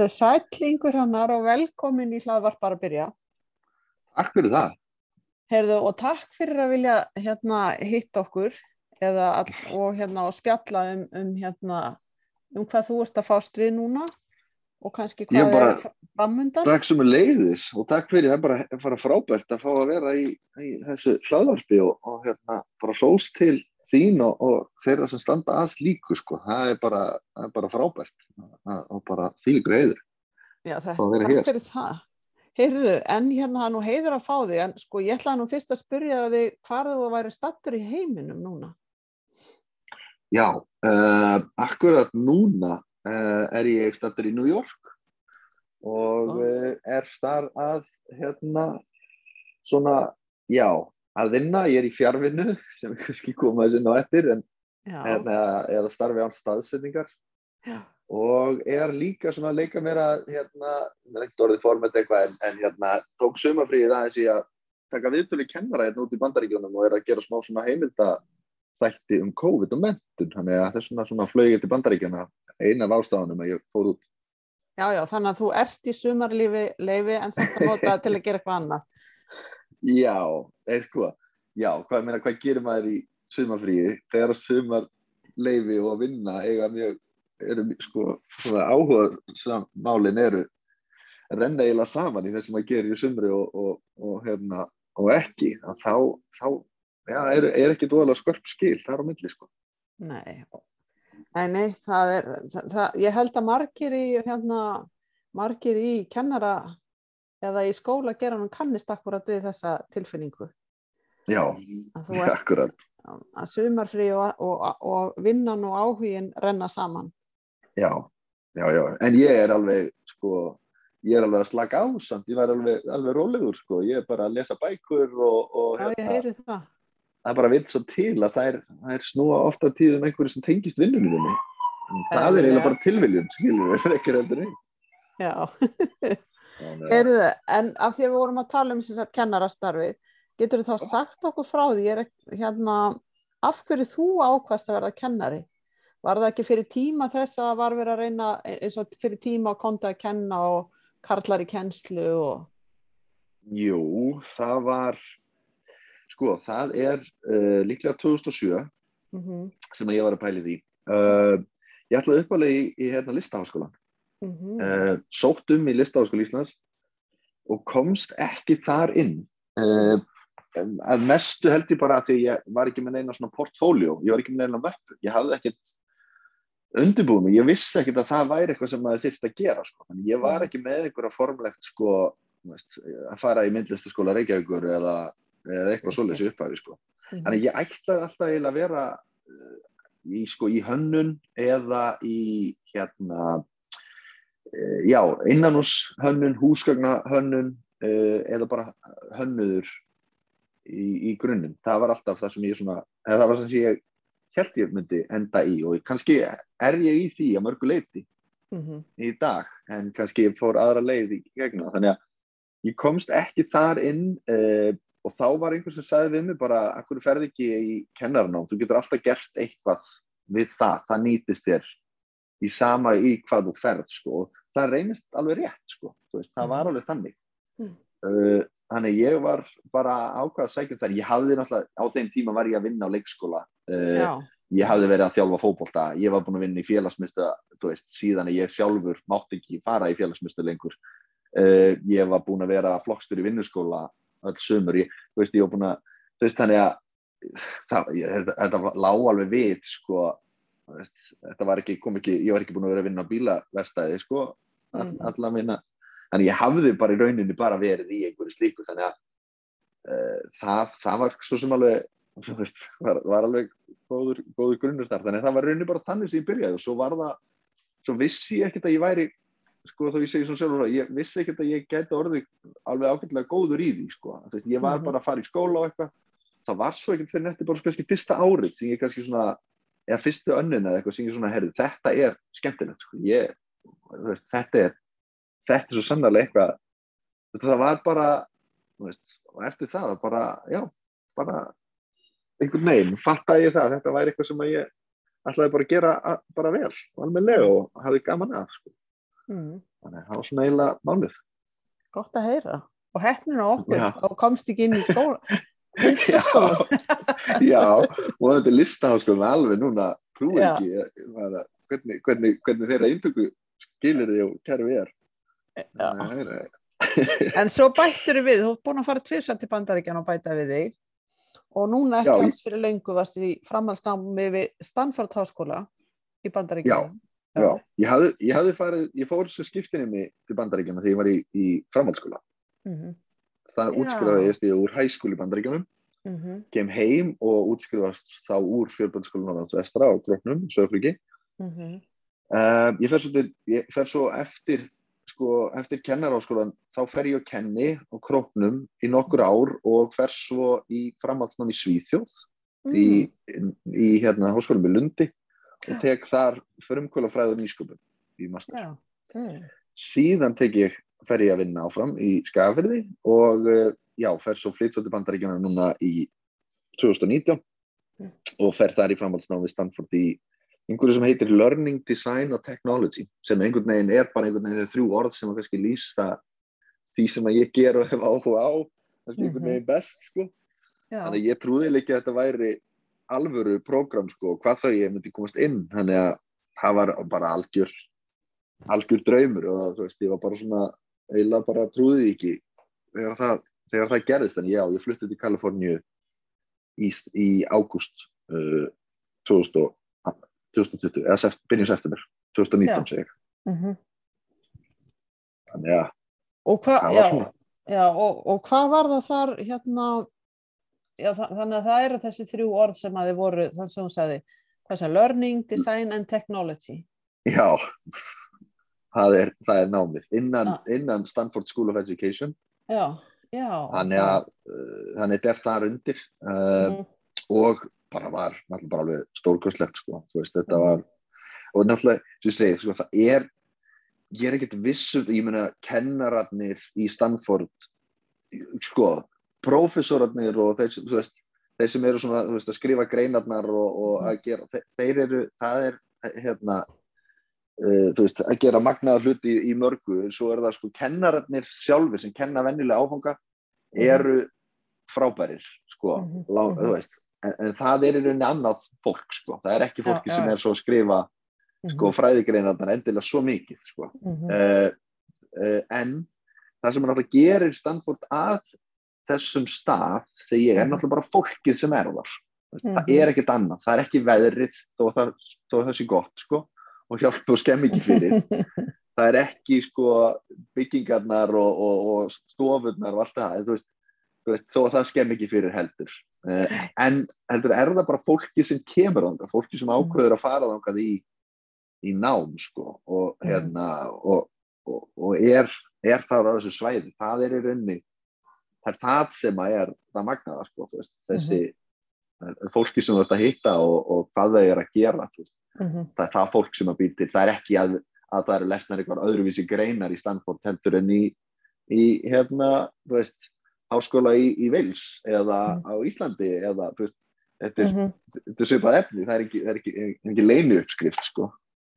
Herðu sætlingur hannar og velkomin í hlaðvarp bara að byrja. Takk fyrir það. Herðu og takk fyrir að vilja hérna hitta okkur eða, all, og hérna og spjalla um, um hérna um hvað þú ert að fást við núna og kannski hvað bara- er framundan. Takk sem er leiðis og takk fyrir er bara að fara frábært að fá að vera í, í þessu hlaðvarpi og, og hérna bara hrós til þín og, og þeirra sem standa að slíku sko. Það er bara, það er bara frábært og, bara þvílíkur heiður. Já, það, hér. fyrir það. Heyrðu, en hérna er nú heiður að fá þig, en sko ég ætlaði nú fyrst að spyrja þig hvað þú væri stattur í heiminum núna. Já, uh, akkurat núna uh, er ég stættur í New York og uh, er þar að hérna svona, já, að vinna. Ég er í fjárvinnu sem er kannski koma þessi inn á eftir en Já, eða, starfi án staðsetningar. Já, og er líka svona að leika mér að hérna, það er ekkert orðið format eitthvað en, en hérna, tók sumafríið aðeins í að taka viðtölu kennara hérna út í bandaríkjónum og er að gera smá svona heimilda þætti um COVID og mentun þannig að þess vegna svona flögið til bandaríkjana eina af ástafanum að ég fór út. Já, já, þannig að þú ert í sumarlífi leifi en samt að nota til að gera eitthvað annað. Já, eitthvað Já, hvað, meina, hvað gerir maður í sumafríi þegar sumar leifi og að vinna eiga mjög eru sko, svona áhuga málin eru renna eiginlega saman í þess að gerir í sumri og, og, og, hérna, og ekki. Að þá, þá já, er, er ekki dóðalega skörp skil þar á milli sko. Nei, nei það er, það, það, ég held að margir í, hérna, margir í kennara eða í skóla gera hann kannist akkurat við þessa tilfinningu. Já, ert akkurat að sumarfrí og, og, og vinnan og áhugin renna saman. já, já, já, en ég er alveg sko, ég er alveg að slaka á samt, ég var alveg, alveg rólegur sko, ég er bara að lesa bækur og, og Já, ég heyri það. það er bara vilt svo til að það er, það er snúa ofta tíðum einhverju sem tengist vinnunum. En Það er eiginlega bara tilviljun, skilur við, fyrir ekki heldur einn. Já, Heyrðu, en af því að við vorum að tala um sem sagt kennarastarfið, getur þú þá sagt okkur frá því, er, hérna, af hverju þú ákvast að verða kennari? Var það ekki fyrir tíma þess að var verið að reyna, eins og fyrir tíma að konta að kenna og karlar í kennslu og... Jú, það var, sko, það er uh, líklega 2007 Mm sem að ég var að pæli því. Uh, ég ætlaði uppalega í, í hérna listaháskólan. -hmm. Uh, sótt um í listaháskóla Íslands og komst ekki þar inn. Uh, að mestu held ég bara að því ég var ekki með neina svona portfóljó, ég var ekki með neina möppu, ég hafði ekkert undirbúið mig, ég vissi ekkert að það væri eitthvað sem maður þyrfti að gera sko. Þannig ég var ekki með einhverja formlegt sko, veist, að fara í myndlistaskóla Reykjavíkur eða, eða eitthvað svoleiðis í upphæfi sko. Mhm. Þannig ég ætlaði alltaf eiginlega að vera uh, í, sko, í hönnun eða í hérna já, innanús hönnun, húsgagna hönnun uh, eða bara hönnuður í, í grunninn. Það var alltaf það sem ég svona, það var það sem ég held ég myndi enda í og kannski er ég í því að mörgu leiti Mhm. í dag en kannski ég fór aðra leið í gegnum það. þannig að ég komst ekki þar inn uh, og þá var einhver sem sagði við mig bara, akkur ferði ekki í kennarnám, þú getur alltaf gert eitthvað við það, það nýtist þér í sama í hvað þú ferð sko, það reynist alveg rétt sko, veist, það var alveg þannig. Mm. uh, þannig ég var bara ákvað að sækja um þar, ég hafði náttúrulega á þeim tíma var ég að vinna á leikskóla. Uh, ég hafði verið að þjálfa fótbolta, ég var búin að vinna í veist, síðan að ég sjálfur mátti ekki fara í félagsmyndstu lengur. Uh, ég var búin að vera flokkstur í vinnuskóla öll sömur, ég, veist, ég var búin að, veist, þannig að það, ég, þetta, þetta var- lá alveg við, sko, veist, þetta var ekki, kom ekki, ég var ekki búin að vera að vinna á bílaverstaði, sko, all, Mhm. allar minna, þannig ég hafði bara í rauninni bara verið í einhverju slíku, þannig að uh, það, það var svo sem alveg, þú veist, var, var alveg góður, góður grunnur þar, þannig að það var rauninni bara þannig sem ég byrjaði og svo var það, svo vissi ég ekkert að ég væri, sko þó ég segi svona sjálfur, ég vissi ekkert að ég gæti orðið alveg ágætlega góður í því, sko, veist, ég var Mhm. bara að fara í skóla og eitthvað, það var svo ekkert fyrir netti bara svo kannski fyrsta árið sem ég kannski svona, eða fyrstu önnina eða eitthvað sem ég svona, herri, þetta er skemmtilegt, sko, ég, veist, þetta er, þetta er svo sannarlega eitthvað, það var bara, veist, og eftir það bara, já, bara einhvern veginn, fattaði ég það, þetta væri eitthvað sem að ég ætlaði bara að gera a- bara vel og almenlega og hafði gaman af, sko. mm. þannig að það var svona eiginlega málið Gott að heyra. Og hefnin á okkur Já. og komst ekki inn í skóla. Listaskóla. já, og þetta er listaháskólinn alveg núna trúið Já. ekki bara, hvernig, hvernig, hvernig þeirra eintöku skilir þið og kæru við er Já. En svo bættur við, þú ert búin að fara tvisar til bandaríkjan og bæta við þig og núna ekki Já, alls fyrir lengu varst í framhaldsnámi við Stanford Háskóla í bandaríkjan. Já, ég hafði, ég hafði farið, ég fór þessu skiptinni til bandaríkjana þegar ég var í, í framhaldsskóla. Mhm, Það Já. útskrifaði ég úr hæskóli í bandaríkjanum, mhm, kem heim og útskrifast þá úr fjölbandskólan Norrlands vestra á Gróknum, Söðflíki. mhm, Uh, ég, fer svo til, ég fer svo eftir, sko, eftir kennaráskólan, þá fer ég að kenni á Króknum í nokkur ár og fer svo í framhaldsnám í Svíþjóð, í, í hérna háskólum í Lundi og tek þar frumkvölafræð og nýsköpun í master. Mm. síðan tek ég, fer ég að vinna áfram í Skagafyrði og eh, já, fer svo flytt svo til bandaríkjana núna í 2019 Mm. og fer þar í framhaldsnámi Stanford í einhverju sem heitir Learning, Design og Technology sem einhvern veginn er bara einhvern veginn þeir þrjú orð sem að kannski lýsta því sem að ég ger og hef áhuga á kannski einhvern Mhm. veginn best sko Já. þannig að ég trúði líka að þetta væri alvöru prógram sko, hvað þau ég myndi komast inn þannig að það var bara algjör algjör draumur og þú veist, ég var bara svona eiginlega bara trúði því ekki þegar það, þegar það gerðist en já, ég flutti til Kaliforníu í, í ágúst uh, 2000, 2020 eða seft, byrjun september 2019 Já. segi ég Mhm. þannig að Og hvað, það já, var svona já, og, og hvað var það þar hérna, já, þa þannig að það eru þessi þrjú orð sem að þið voru, þannig sem hún sagði, learning, design and technology. já, það er, það er námið innan, Ah. innan Stanford School of Education Já, já. þannig að uh, þannig er þar undir uh, Mhm, og bara var náttúrulega bara alveg stórkostlegt sko, veist, þetta Mhm. var og náttúrulega, sem ég segi, sko, það er ég er ekkert vissum ég meina, kennararnir í Stanford sko, prófessorarnir og þeir, sem- veist, þeir sem eru svona, veist, að skrifa greinarnar og, og að gera, þeir, þeir eru það er, hérna þú veist, að gera magnaða hluti í, í mörgu, svo er það sko kennararnir sjálfur sem kenna vennilega áfanga eru frábærir sko, Mhm, lá, mhm. þú veist en, en það er í rauninni annað fólk sko. það er ekki fólki já, sem já. er svo að skrifa sko, fræðigreinarnar endilega svo mikið sko. mhm, uh, uh, en það sem er náttúrulega gerir Stanford að þessum stað þegar ég er Mhm. náttúrulega bara fólkið sem er þar það Mhm. er ekkert annað, það er ekki veðrið þó að það, þó að það sé gott sko, og hjálpa og skemm ekki fyrir. Það er ekki sko byggingarnar og, og, og stofurnar og allt það, en þú veist, þú veist þó að það skemm ekki fyrir heldur. Uh, en heldur er það bara fólki sem kemur þangað, fólki sem ákveður að fara þangað í, í nám sko og Mhm. hérna og, og, og er, er það á þessu svæði, það er í raunni það er það sem að er það magnaða sko, veist, þessi mm fólki sem þú ert að hitta og, og hvað þau er að gera, þú veist mhm, það er það fólk sem að býr til. Það er ekki að, að það eru lesnar eitthvað öðruvísi greinar í Stanford heldur en í, í hérna, þú veist háskóla í, í Wales eða Mm. á Íslandi eða, þú veist, þetta er, mhm. þetta er svipað efni. Það er ekki, ekki, ekki leinu uppskrift sko,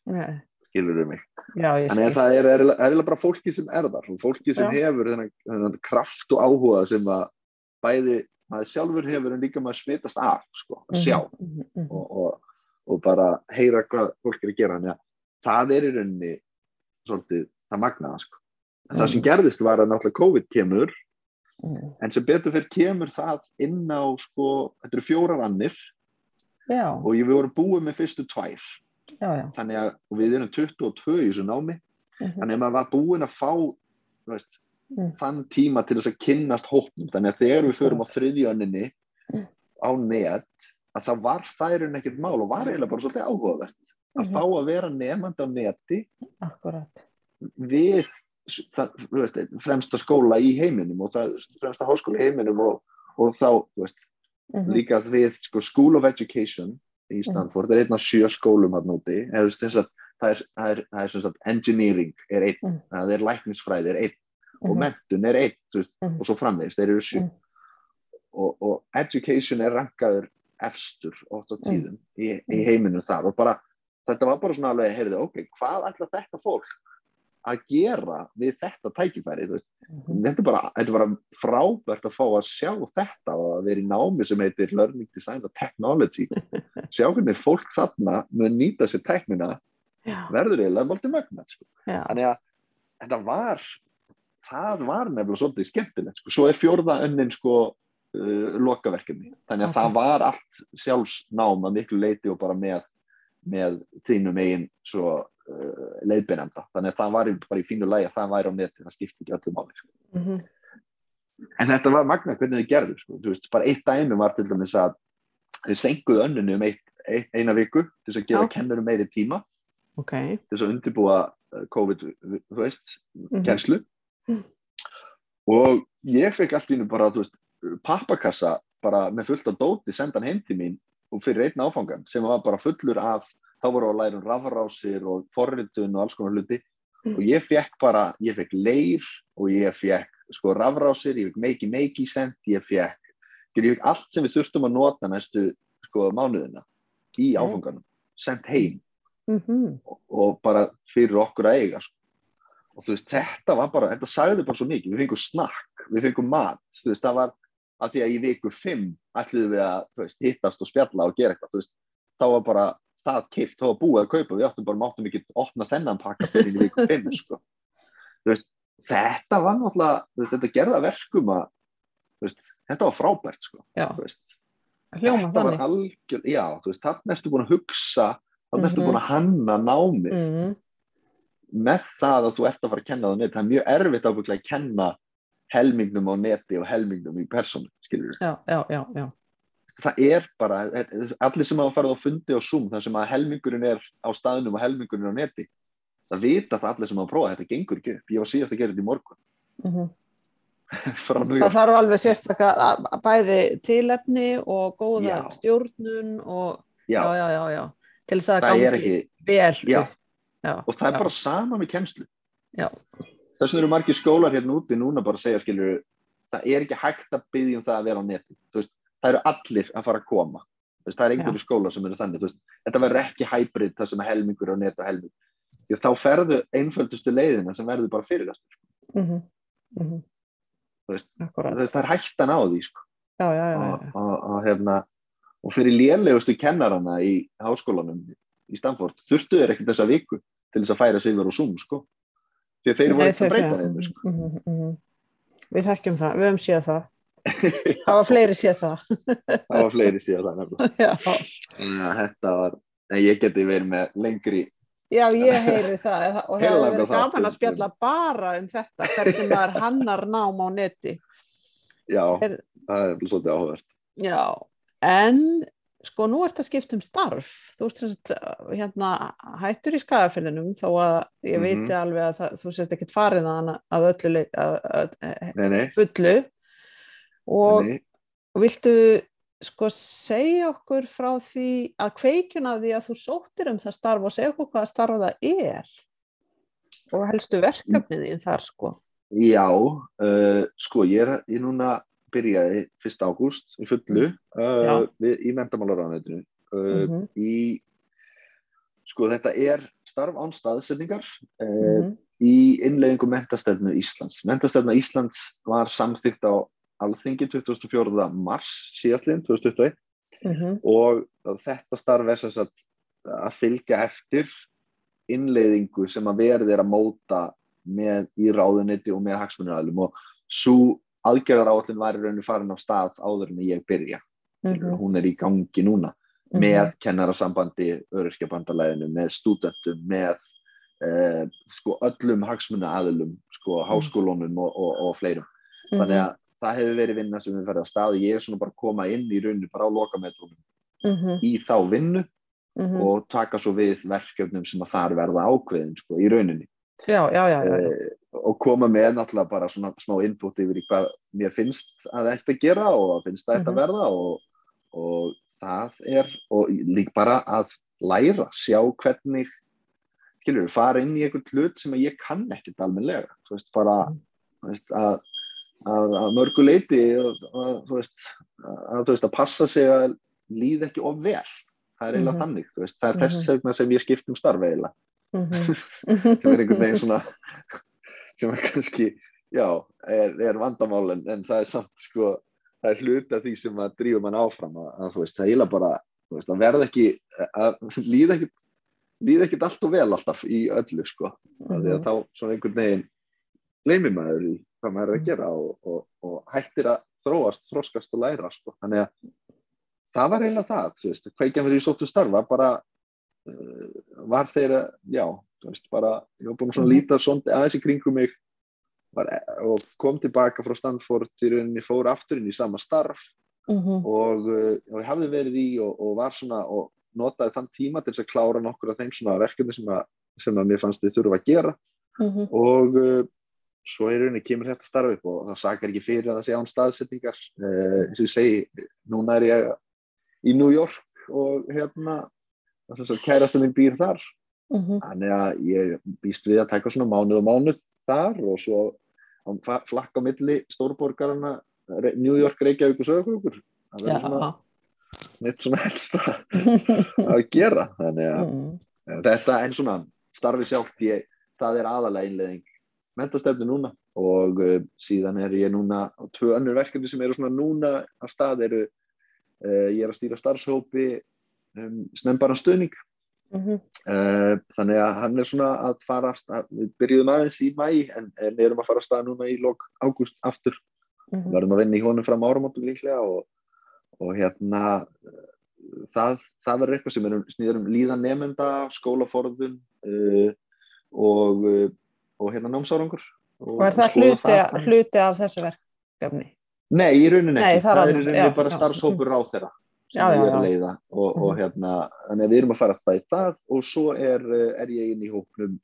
Nei, skilur við mig? Já, skil. það er eiginlega bara fólki sem er þar fólki sem Já. hefur þennan, þennan kraft og áhuga sem að bæði maður sjálfur hefur en líka maður smitast af sko, að sjá. Mhm, mhm, og, og, og bara heyra hvað fólk er að gera þannig að það er í rauninni svolítið það magnaða sko. en það sem Mhm. gerðist var að náttúrulega COVID kemur mhm. en sem betur fyrir kemur það inn á sko, þetta eru fjórar annir Já, og við vorum búið með fyrstu tvær já, já. þannig að við erum 22 í þessu námi mhm, þannig að maður var búin að fá veist, Mm. þann tíma til þess að kynnast hópnum þannig að þegar við förum á þriðjönninni Mm. á net að það var þærun ekkert mál og var eiginlega bara svolítið áhugavert að Mhm. fá að vera nefnd á neti Akkurat. við það, veist, fremsta skóla í heiminum og það, fremsta háskóla í heiminum og, og þá veist, Mhm, líka við sko, School of Education í Stanford er einn af sjö skólum hann úti það er, það er, það er sagt, engineering er einn, Mm. það er læknisfræði er einn og mhm, mentun er einn mhm. og svo framvegist, þeir eru sjö og, og education er rankaður efstur oft á Mm. tíðum í, í heiminum þar og bara, þetta var bara svona alveg, heyrðu, ok, hvað ætla þetta fólk að gera við þetta tækifæri veist. Mhm. þetta er bara, þetta bara frábært að fá að sjá þetta og að vera í námi sem heitir Learning Design and Technology sjá hvernig fólk þarna mun nýta sér tæknina Já, verður eiginlega volti magna sko. þannig að þetta var það var nefnilega svolítið skemmtilegt sko. svo er fjórða önnin sko uh, lokaverkefni, þannig að Ok. það var allt sjálfsnám að miklu leiti og bara með, með þínum eigin svo uh, leiðbeinanda, þannig að það var bara í fínu lægi að það væri á neti, það skipti ekki öllu máli sko. mhm, en þetta var magna hvernig þau gerðu sko. Þú veist, bara eitt dæmi var til dæmis að þau senkuðu önninu um eitt, eitt, eina viku til þess að gefa Já. kennurum meiri tíma ok, til þess að undirbúa uh, COVID, þú veist, Mhm. kennslu Mhm. og ég fekk allt í einu bara, þú veist, pappakassa bara með fullt af dóti sendan heim til mín og fyrir einn áfangan sem var bara fullur af, þá voru að læra um rafrásir og forritun og alls konar hluti Mhm. og ég fekk bara, ég fekk leir og ég fekk sko rafrásir, ég fekk meiki meiki sent, ég fekk, ég fekk allt sem við þurftum að nota næstu sko mánuðina í áfanganum, sendt heim mhm, og, og bara fyrir okkur að eiga sko. og þú veist, þetta var bara, þetta sagði bara svo mikið, við fengum snakk, við fengum mat, þú veist, það var að því að í viku fimm ætluðum við að veist, hittast og spjalla og gera eitthvað, veist, þá var bara það kipt, þá var búið að kaupa, við áttum bara, máttum ekki opna þennan pakka fyrir í viku fimm, sko. Þú veist, þetta var náttúrulega, þetta gerða verkum að, þetta var frábært, sko, hljóma þetta var þannig. algjör, já, þarna ertu búin að hugsa, þarna ertu Mhm. búin að hanna námið, Mhm, með það að þú ert að fara að kenna það neti það er mjög erfitt ábygglega að kenna helmingnum á neti og helmingnum í persónu skilur já, já, já, já, það er bara, allir sem hafa farið á fundi og Zoom, þar sem að helmingurinn er á staðnum og helmingurinn á neti það vita það allir sem hafa prófað, þetta gengur ekki upp. Ég var síðast að gera þetta í morgun. Frá New það þarf alveg að bæði tilefni og góða Já. stjórnun og já, já, já, já, já. Til þess að það gangi vel Já. já, og það er já, bara sama með kennslu. Já. Þess vegna eru margir skólar hérna úti núna bara að segja skilur það er ekki hægt að byggja um það að vera á neti veist, það eru allir að fara að koma veist, það er einhverju skólar sem eru þannig veist, þetta verður ekki hybrid það sem helmingur á net og helming því að þá ferðu einföldustu leiðina sem verður bara fyrir mhm. Þú veist, Akkúrat. það er hættan á því sko. já, já, já, og, já. og, og, hérna, og fyrir lélegustu kennarana í háskólanum í Stanford þurftu þeir ekki þessa viku til þess að færa sig verið á Zoom sko. Því að þeir voru Nei, ekki að þeir breyta segja- þeim sko. mhm, mhm. við þekkjum það, við höfum séð það. Það var fleiri séð það. Það var fleiri síðan það þetta var, en ég geti verið með lengri, já, ég heyri það og það hefur verið gaman að spjalla bara um þetta hvernig maður hannar nám á neti. Já, Er- það er svolítið áhugavert. Já, en sko nú ert að skipta um starf. Þú ert sem sagt hérna hættur í skagafyrðinum þó að ég Mhm. veit alveg að það, þú sért ekkert farið að, að öllu leik, að, að, Nei, nei, fullu. Og nei, viltu sko segja okkur frá því að kveikjun að því að þú sóttir um það starf og segja okkur hvaða starf það er? Og helstu verkefnið þín þar sko. Já, uh, sko, ég er ég núna byrjaði 1. ágúst í fullu Já. uh, við, í mentamálaráðanætinu uh, Mhm, í, sko, þetta er starf án staðsetningar uh, mhm, í innleiðingu mentastefnu Íslands. Mentastefna Íslands var samþykkt á alþingi 24. mars síðastliðin 2021 mhm, og þetta starf er sem sagt að fylgja eftir innleiðingu sem að verði er að móta með í ráðuniti og með hagsmunaraðlum og svo aðgerðar áallin var í rauninu farin á stað áður en ég byrja. mhm, Hún er í gangi núna mhm. með kennarasambandi, öryrkjabandalæðinu, með stúdentum, með eh, sko öllum hagsmunaraðlum, sko háskólunum og, og, og fleirum. Þannig að það hefur verið vinna sem við ferðið á stað og ég er svona bara að koma inn í rauninu bara á lokametrónum mhm, í þá vinnu mhm. og taka svo við verkefnum sem að þar verða ákveðin sko, í rauninni já, já, já, já, já. eh, og koma með náttúrulega bara svona smá input yfir í hvað mér finnst að að gera og að finnst það ætti Mhm. að verða og, og það er og lík bara að læra sjá hvernig skilur, fara inn í einhvern hlut sem að ég kann ekkert almenlega þú veist, bara Mhm. þú veist, að, að, að mörgu leiti að, að, þú veist, að, þú veist, að passa sig að líða ekki of vel það er eiginlega Mhm. þannig, þú veist, það er Mhm. þess vegna sem ég skipt um starf eiginlega Mhm. sem er einhvern veginn svona sem er kannski, já, er, er vandamál en, en það er samt sko það er hluti af því sem að drífa mann áfram að, að þú veist, það er bara þú veist, að verða ekki að líða ekkit líða ekkit allt og vel alltaf í öllu sko, af því að Mhm. þá svona einhvern veginn gleymir maður í hvað maður er að gera og, og, og hættir að þróast, þróskast og læra sko, þannig að það var eiginlega það, þú veist, kveikjan fyrir í sóttu starfa bara uh, var þeirra, já, veist, bara ég var búin að Mhm. líta aðeins í kringum mig var, og kom tilbaka frá Stanford í rauninni fór aftur inn í sama starf Mhm. og, uh, og ég hafði verið í og, og var svona og notaði þann tíma til þess að klára nokkur af þeim svona verkefni sem að, sem að mér fannst við þurfa að gera Mhm. og uh, svo í rauninni kemur þetta starf upp og það sakar ekki fyrir að það sé án staðsetningar uh, eins og ég segi, núna er ég í New York og hérna kærasta minn býr þar Mhm. þannig að ég býst við að taka svona mánuð og mánuð þar og svo flakka á milli stórborgarana Re- New York, Reykjavík og Söðukrúkur það verður svona neitt svona helsta að gera. Þannig að Mhm. þetta en svona starfi sjálft. Ég, það er aðalega innleðing mentastefnu núna og uh, síðan er ég núna tvö önnur verkefni sem eru svona núna af stað eru uh, ég er að stýra starfshópi um, snembaran stöðning Mhm. uh, þannig að hann er svona að fara stað, við byrjuðum aðeins í mæ en, en erum að fara af stað núna í lok ágúst aftur, Mhm. verðum að vinna í honum fram áramótum líklega og, og hérna uh, það, það verður eitthvað sem er um, um líðan nefnda, skólaforðun uh, og, og hérna námsárangur Og er það hluti, hluti af þessu verkefni? Nei, í rauninni ekki, það það er í rauninni já, bara starfshópur á þeirra sem Já, ég er að leiða og, og Mhm. hérna, þannig að við erum að fara það í það og svo er, uh, er ég inn í hópnum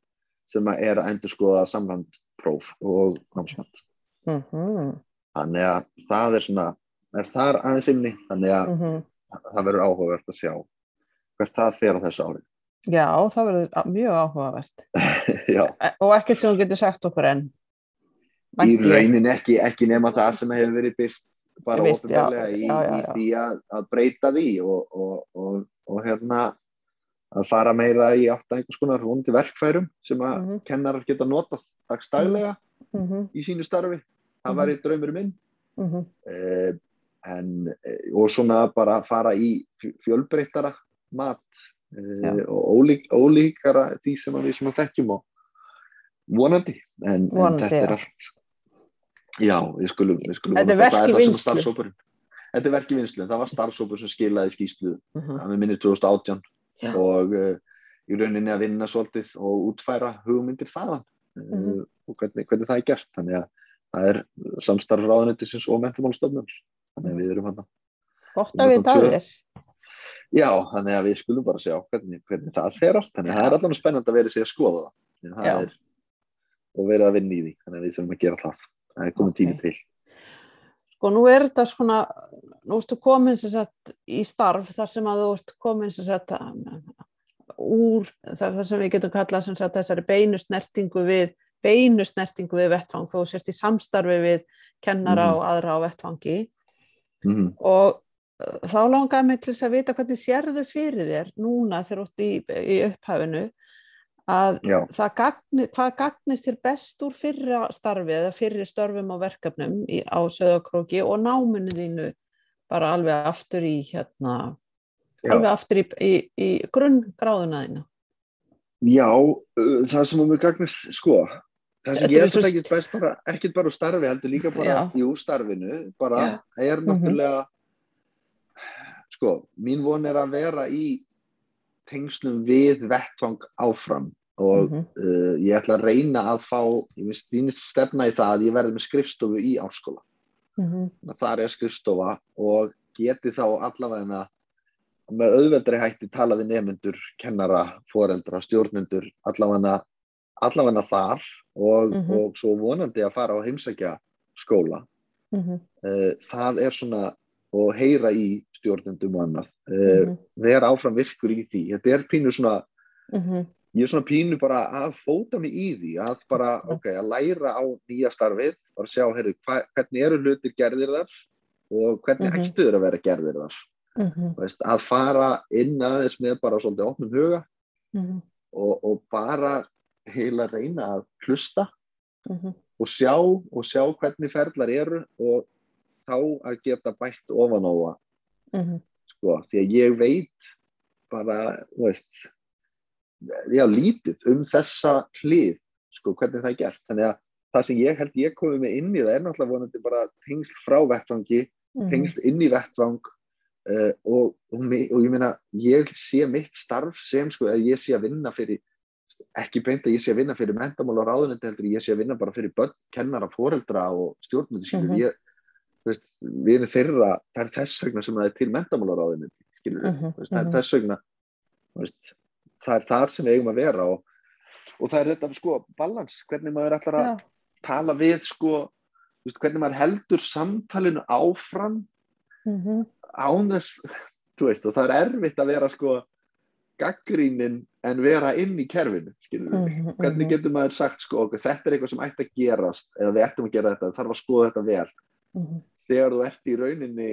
sem að er að endur skoða samlandpróf og námsmat Mhm. þannig að það er svona er þar aðeins inni, þannig að Mhm. það verður áhugavert að sjá hvert það fer á þessu ári Já, það verður mjög áhugavert. E- Og ekkert sem þú getur sagt okkur enn. í rauninni ekki, ekki nema það sem hefur verið byrt bara ofinbarlega í, í því að, að breyta því og, og, og, og hérna að fara meira í átt að einhvers konar vondi verkfærum sem að Mhm. kennarar geta notað dagstælega Mhm. í sínu starfi það Mhm. var í draumur minn Mhm. eh, en, eh, og svona bara fara í fj- fjölbreyttara mat eh, og ólík, ólíkara því sem að við svona þekkjum og vonandi en, Vonandi, en þetta er allt já, við skulum, við skulum Þetta er vona það. sem vinnslu. starfshópurinn- þetta er verk í vinslu, það var starfsópur sem skilaði skýslu Mhm. að við minnir 2018 Já. og uh, í rauninni að vinna svolítið og útfæra hugmyndir þaðan uh, Mhm. og hvernig, hvernig það er gert þannig að það er samstarf ráðunættisins og mentamálstofnun þannig að við erum hann Gott Við að tvö. þér. já, þannig að við skulum bara sjá hvernig, hvernig það fer allt, þannig að það er allan spennandi að vera sig að skoða það, er, og vera að vinna í því, þannig að við þurfum að gera það það er komið Ok. tími til Sko nú er þetta svona, nú ertu komin sem sagt í starf þar sem að þú ert komin sem sagt úr þar, þar sem við getum kallað sem sagt þessari beinu snertingu við, beinu snertingu við vettvang þó þú sért í samstarfi við kennara Mhm. og aðra á vettvangi mm og uh, þá langaði mig til þess að vita hvernig sérðu fyrir þér núna þegar þú ert í, í upphafinu að það gagni, hvað gagnist þér best úr fyrra starfi eða fyrri störfum og verkefnum í, á söðakróki og náminu þínu bara alveg aftur í hérna, alveg aftur í, í, í grunngráðuna þína. Já, það sem um mér gagnast, sko, það sem Þetta ég er er svo svo ekkert best bara, ekkert bara úr starfi, heldur líka bara Já. í úr starfinu, bara Já. er Mhm. náttúrulega, sko, mín von er að vera í tengslum við vettvang áfram og Mhm. uh, ég ætla að reyna að fá, ég veist, þínist stefna í það að ég verði með skrifstofu í áskóla. Mhm. þar er skrifstofa og geti þá allavega með auðveldri hætti tala við nefnendur, kennara, foreldra, stjórnendur, allavega, allavega þar og, Mhm. og svo vonandi að fara á heimsækja skóla. Mhm. Uh, það er svona og heyra í stjórnendum og annað. Uh, Mhm. vera áfram virkur í því. Þetta er pínu svona, Mhm. Ég er svona pínu bara að fóta mig í því, að bara, ok, að læra á nýja starfið, bara sjá, hva, hvernig eru hlutir gerðir þar og hvernig Mhm. ættu þeir að vera gerðir þar. Mhm. Þú Veist, að fara inn aðeins með bara svolítið opnum huga Mhm. og, og bara heila reyna að hlusta mhm, og sjá og sjá hvernig ferlar eru og þá að geta bætt ofan á það mhm, sko, því að ég veit bara, veist já, lítið um þessa hlið, sko, hvernig það er gert. Þannig að það sem ég held ég komið með inn í það er náttúrulega vonandi bara tengsl frá vettvangi, mhm, tengsl inn í vettvang uh, og, og, og ég meina, ég sé mitt starf sem, sko, að ég sé að vinna fyrir ekki beint að ég sé að vinna fyrir mentamál og ráðunetti heldur, ég sé að vinna bara fyrir börn, kennara, foreldra og ég, þú veist, við erum þeirra, það er þess vegna sem það er til mentamál og ráðunetti, þú veist, það er mhm. þess vegna veist, það er þar sem við eigum að vera og, og það er þetta sko balans, hvernig maður ætlar að já, tala við sko veist, hvernig maður heldur samtalinu áfram mhm, án þess þú veist, og það er erfitt að vera sko gaggrínin en vera inn í kerfinu við, mhm, hvernig getur maður sagt sko, ok, þetta er eitthvað sem ætti að gerast eða við ættum að gera þetta, þarf að skoða þetta vel. Mhm, þegar þú ert í rauninni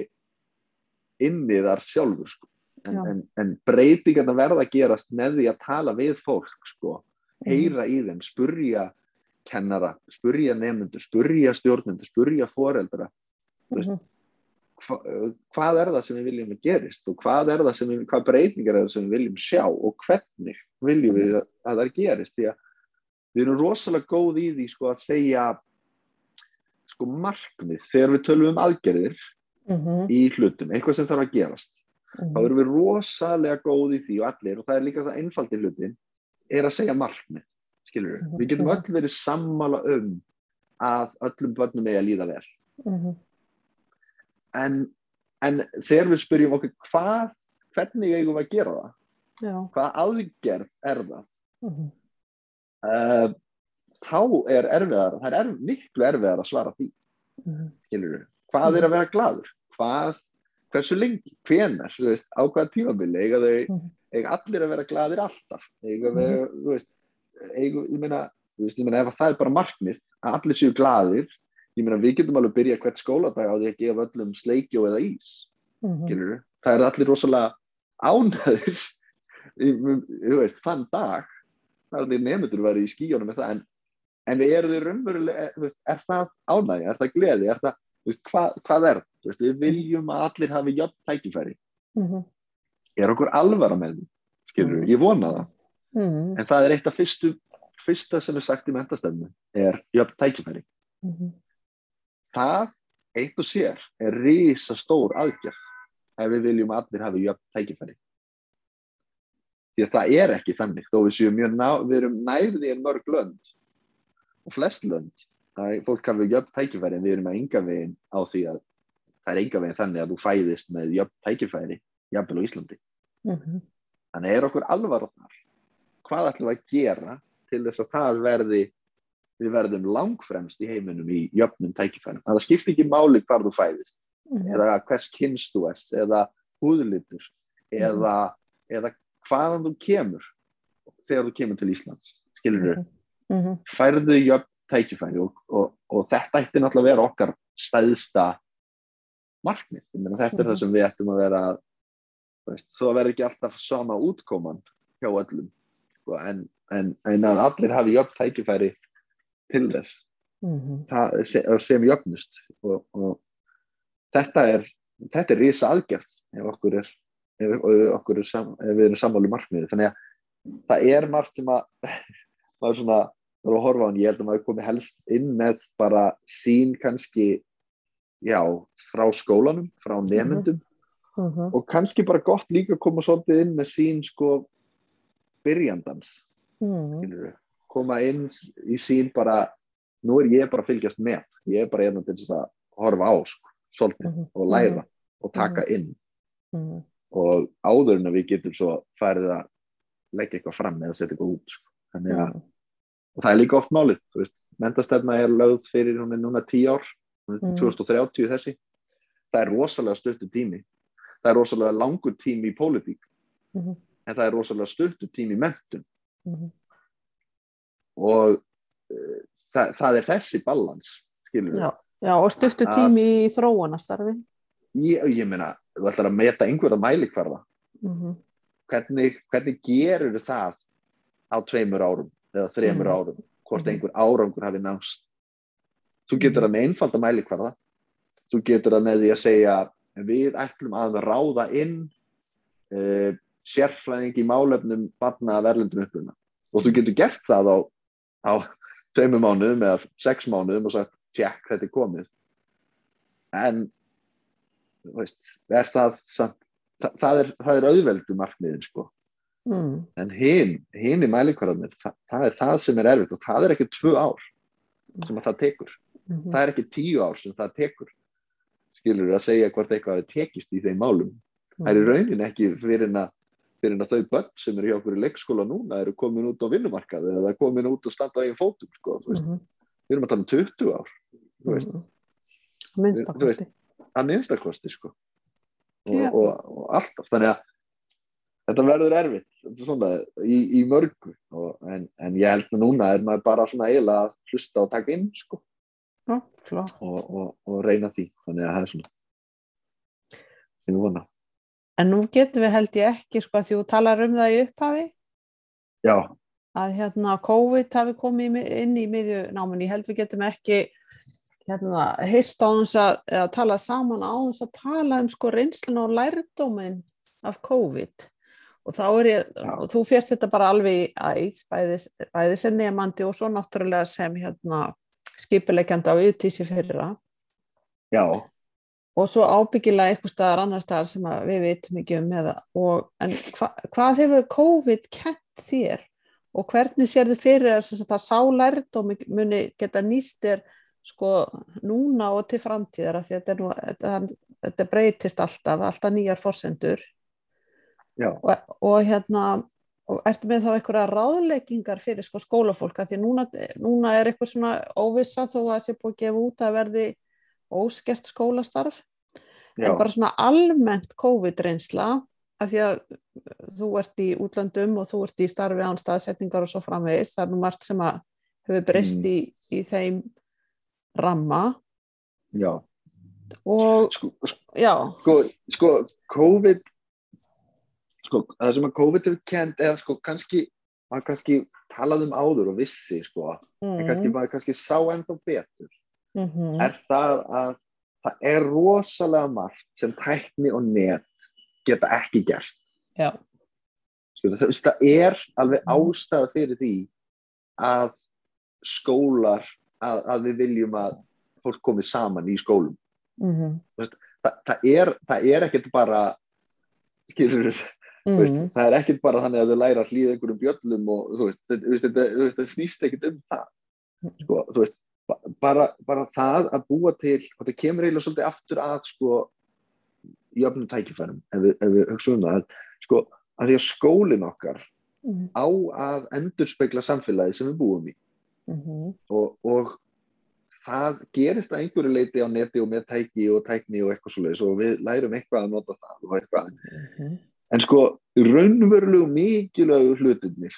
inni þar sjálfur sko. En, en, en breytingarna verða að gerast með því að tala við fólk sko. mhm, heyra í þeim, spurja kennara, spurja nefnendur spurja stjórnendur, spurja foreldra. Veist, mhm, hva, hvað er það sem við viljum að gerist og hvað er það sem við, hvað breytingar er það sem við viljum sjá og hvernig viljum við að, að það gerist? Því að við erum rosalega góð í því sko að segja sko markmið þegar við tölum um aðgerðir mhm, í hlutum, eitthvað sem þarf að gerast þá mhm, erum við rosalega góð í því og allir, og það er líka það einfaldi hlutin er að segja markmið skilur við, Mhm, við getum mhm. öll verið sammála um að öllum börnum eigi að líða vel. Mhm, en, en þegar við spyrjum okkur hvað, hvernig eigum við að gera það? Já, hvað aðgerð er það? Mhm, uh, þá er erfiðar það er erf, miklu erfiðar að svara því. Mhm, skilur við, hvað er að vera gladur hvað, hversu lengi hvenar, þú veist, á hvaða tímabili eiga þau mhm, eiga allir að vera gladir alltaf? Eiga við, þú veist eiga, ég meina, þú veist, ég meina ef að það er bara markmið að allir séu gladir ég meina við getum alveg byrja hvert skóladag á því að gefa öllum sleikjó eða ís mhm, skilur það er allir rosalega ánæður þú veist, þann dag það er því nefndur verið í skíjónum en, en eru þau raunverulega þú veist, er það ánægja, er það gleði er það, veist, hvað, hvað er það? Veist, við viljum að allir hafi jöfn tækifæri. Mhm, er okkur alvara með skilur, Mhm. ég vona það. Mhm, en það er eitt af fyrstu fyrsta sem er sagt í mentastefnu er jöfn tækifæri. Mhm, það eitt og sér er risa stór aðgerð ef við viljum að allir hafi jöfn tækifæri. Því að það er ekki þannig þó við séum mjög ná, við erum nærði en mörg lönd. Og flest lönd er fólk hafi jöfn tækifæri en við erum að enga veginn á því að það er enga veginn þannig að þú fæðist með jöfn tækifæri jafnvel á Íslandi. Mhm, þannig er okkur alvara þar hvað ætlum við að gera til þess að það verði við verðum langfremst í heiminum í jöfnum tækifærum. Það skiptir ekki máli hvar þú fæðist mhm, eða hvers kynst þú ers eða húðlitur eða, eða hvaðan þú kemur þegar þú kemur til Íslands skilur þú, mhm, færðu jöfn tækifæri og, og, og þetta ætti náttúrulega að vera okkar stæðsta meina þetta er það Mhm. sem við ættum að vera þú vera ekki alltaf sama útkoman hjá öllum sko, en, en, en að allir hafi jöfn tækifæri til þess mhm, það, sem, sem jöfnust. Og, og þetta er þetta er risa aðgerð ef okkur er, ef, okkur er sam, ef við erum sammálu markmiði þannig að það er margt sem að maður svona að horfa á hann, ég held að maður komi helst inn með bara sín kannski já, frá skólanum frá nefndum mhm, og kannski bara gott líka að koma svolítið inn með sín sko byrjandans mhm, skilurðu, koma inn í sín bara, nú er ég bara að fylgjast með, ég er bara hérna til þess að horfa á, sko, svolítið mhm, og læra og taka inn. Mhm, og áður en að við getum svo farið að leggja eitthvað fram eða setja eitthvað út sko. þannig að, mhm, og það er líka oft málið þú veist, mentastefna er lögð fyrir hún er núna 10 ár, Mm. 2030 þessi, það er rosalega stuttu tími. Það er rosalega langur tími í pólitík, mhm, en það er rosalega stuttu tími í mentun mhm, og uh, það, það er þessi balans skilur Já, já, og stuttu Að- tími í þróunastarfi. ég, ég meina, þú ætlar að meta einhverja mælikvarða. Mhm, hvernig, hvernig gerur það á tveimur árum eða þremur Mm. árum hvort Mhm. einhver árangur hafi nást þú getur það með einfalda mælikvarða. Þú getur það með því að segja við ætlum að ráða inn uh, sérfræðing í málefnum barna af erlendum uppruna. Og þú getur gert það á, á tveimur mánuðum eða sex mánuðum og sagt tjekk þetta er komið. En veist, er það það, það er, það er auðveldu markmiðin sko mm, en hinn, hinn í mælikvarðanir það, það er það sem er erfitt og það er ekki tvö ár sem að það tekur. Mhm, það er ekki tíu ár sem það tekur skilur að segja hvort eitthvað tekist í þeim málum. Það er í raunin ekki fyrir en að fyrir en að þau börn sem eru hjá okkur í leikskóla núna eru komin út á vinnumarkaði eða komin út og standa á eigin fótum sko, mhm, við erum að tala um 20 ár þú veist, minnst Þú veist, okkur að minnstakosti sko. og, og, og alltaf. Þannig að þetta verður erfitt er svona, í, í mörgu og, en, en ég held að núna er maður bara svona eiginlega að hlusta og taka inn sko, flott. og, og, og reyna því þannig að það er svona þínu vona En nú getum við held ég ekki, sko, að þú talar um það í upphafi, já, að hérna COVID hafi komið inn í miðjunáminni. Ég held við getum ekki hérna, hýrst á þess að, eða tala saman á þess að tala um sko reynslun og lærdóminn af COVID. Og þá er ég, Já. og þú férst þetta bara alveg í æð, bæði, bæði sem nefandi og svo náttúrulega sem hérna skipuleikjandi á UTC fyrra. já, og svo ábyggilega eitthvað staðar annar staðar sem við vitum ekki um eða, og, en hva, hvað hefur COVID kent þér og hvernig sér þið fyrir þess að það sá lærdóm muni geta nýst þér sko núna og til framtíðar af því að þetta, er nú, þetta, þetta breytist alltaf, alltaf nýjar forsendur já, og, og hérna og ertu með þá einhverja ráðleggingar fyrir sko skólafólk? Af því núna, núna er eitthvað svona óvissa þó að sé búið að gefa út að verði óskert skólastarf. Já, en bara svona almennt COVID-reynsla af því að þú ert í útlöndum og þú ert í starfi án staðsetningar og svo framvegist, það er nú margt sem að hefur breyst Mm. í, í þeim ramma. Já. og Sko, já, sko, sko, COVID sko, það sem að COVID hefur kent er sko kannski, maður kannski talað um áður og vissi sko, en kannski mm, maður kannski sá ennþá betur. Mm, er það að það er rosalega margt sem tækni og net geta ekki gert. Já, sko, það, það er alveg Mm. ástæða fyrir því að skólar að, að við viljum að fólk komi saman í skólum. Mm, Þa, það, er, það er ekkert bara skilur Þú veist, mm, það er ekkert bara þannig að þau læra að hlýða einhverjum bjöllum og þú veist, þetta, þú veist, veist, þetta snýst ekkert um það. Sko, þú veist, ba- bara, bara það að búa til, og það kemur eiginlega svolítið aftur að sko jöfnum tækifærum, ef við, ef við hugsa um það að, sko, að því að skólin okkar mm, á að endurspegla samfélagi sem við búum í. Mm, og, og það gerist að einhverju leiti á neti og með tæki og tækni og eitthvað svoleiðis og við lærum eitthvað að nota það og eitthvað. Mm, En sko, raunverulegu mikilvægu hlutinir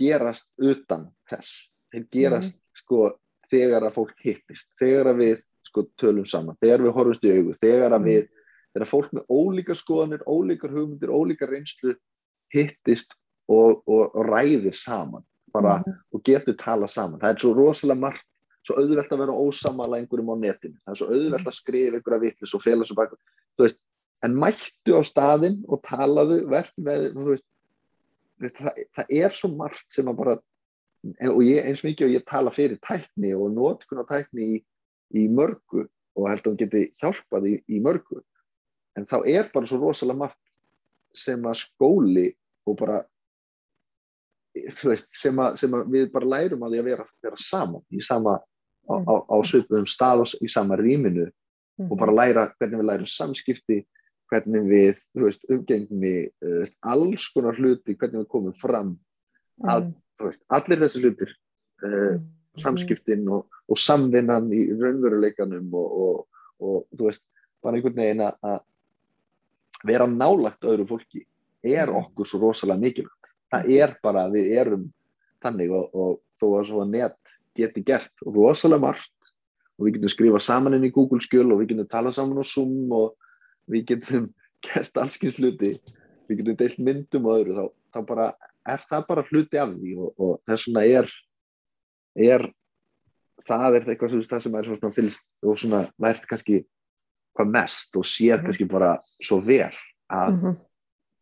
gerast utan þess. Þeir gerast sko þegar að fólk hittist, þegar að við sko tölum saman, þegar við horfumst í augu, þegar að Mm. við, þegar fólk með ólíkar skoðanir, ólíkar hugmyndir, ólíkar reynslu hittist og, og, og ræðir saman bara mm, og getur tala saman. Það er svo rosalega margt, svo auðvelt að vera ósamala einhverjum á netinu. Það er svo auðvelt að skrifa einhverja vitlis og fela svo bak. Þú veist, en mættu á staðinn og talaðu, verð með, veist, það, það er svo margt sem að bara, og ég eins mikið og ég tala fyrir tækni og notkun á tækni í, í mörgu og held að hún geti hjálpað í, í mörgu, en þá er bara svo rosalega margt sem að skóli og bara veist, sem að, sem að við bara lærum að því að vera, vera saman í sama á, á, á svipum stað og í sama rýminu og bara læra hvernig við lærum samskipti hvernig við, þú veist, umgengni þú veist, alls konar hluti hvernig við komum fram, að- þú veist, allir þessi hlutir uh, samskiptin og, og samvinnan í raunveruleikanum og, og, og þú veist, bara einhvern veginn að vera nálagt öðru fólki er Mhm. okkur svo rosalega mikilvægt. Það er bara, við erum þannig og, og þó að svo að net geti gert rosalega margt og við getum skrifað saman inn í Google skjöl og við getum talað saman á Zoom og við getum gert allskins hluti við getum deilt myndum og öðru þá, þá bara er það bara hluti af því og, og þess vegna er er það er eitthvað sem, það sem er svona fylgst og svona vært kannski hvað mest og séð Mhm. kannski bara svo vel að Mhm,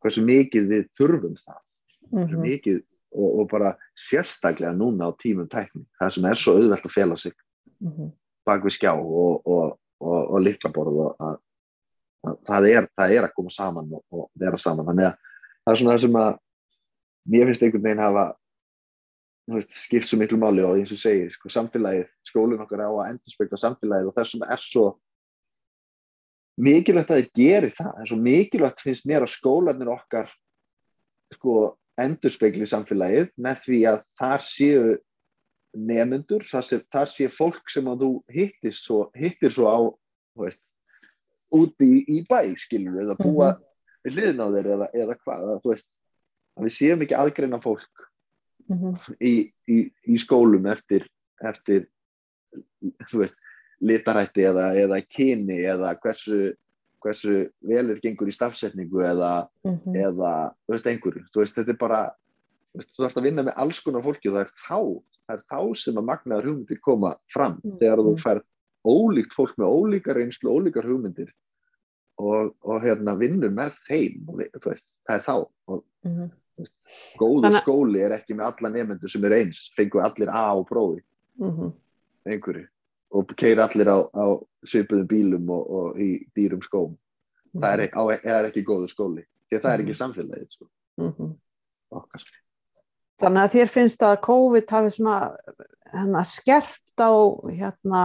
hversu mikið við þurfum það hversu mhm, mikið og, og bara sérstaklega núna á tímum tækni það sem er svo auðvelt að fela sig mhm, bak við skjá og, og, og, og liklaborð og að það, er, það er að koma saman og, og vera saman. Þannig að það er svona það sem að mér finnst einhvern veginn hafa veist, skipt svo miklu máli og eins og segir sko, samfélagið, skólinn okkar á að endurspegla samfélagið og þessum er svo mikilvægt að þið gerir það. Það er svo mikilvægt finnst mér að skólanir okkar sko endurspegli samfélagið með því að þar séu nefnendur, þar sé, þar sé fólk sem að þú hittir svo, hittir svo á veist, úti í, í bæ skilur eða búa við hliðin á þeir eða, eða hvað eða, þú veist, að við séum ekki aðgreina fólk mhm, í, í, í skólum eftir, eftir þú veist, litarætti eða, eða kyni eða hversu, hversu velur gengur í stafsetningu eða, mhm, eða þú veist, einhverju, þú veist, þetta er bara þú þarfst að vinna með alls konar fólki og það er þá, það er þá sem að magnaðar hugmyndir koma fram Mm. þegar þú Mm. færð ólíkt fólk með ólíkar reynslu, ólíkar hugmyndir og, og hérna vinnur með þeim, og, veist, það er þá. Og mhm, góður Þannig- skóli er ekki með alla nefnendur sem er eins, fengu allir A á prófi. Mhm, einhverju og keira allir á, á svipuðum bílum og, og í dýrum skóm. Það er, ekki- á, það er ekki góður skóli því að það er ekki samfélagið sko, mhm. okkar. Þannig að þér finnst að COVID hafi svona hérna, skerpt á hérna,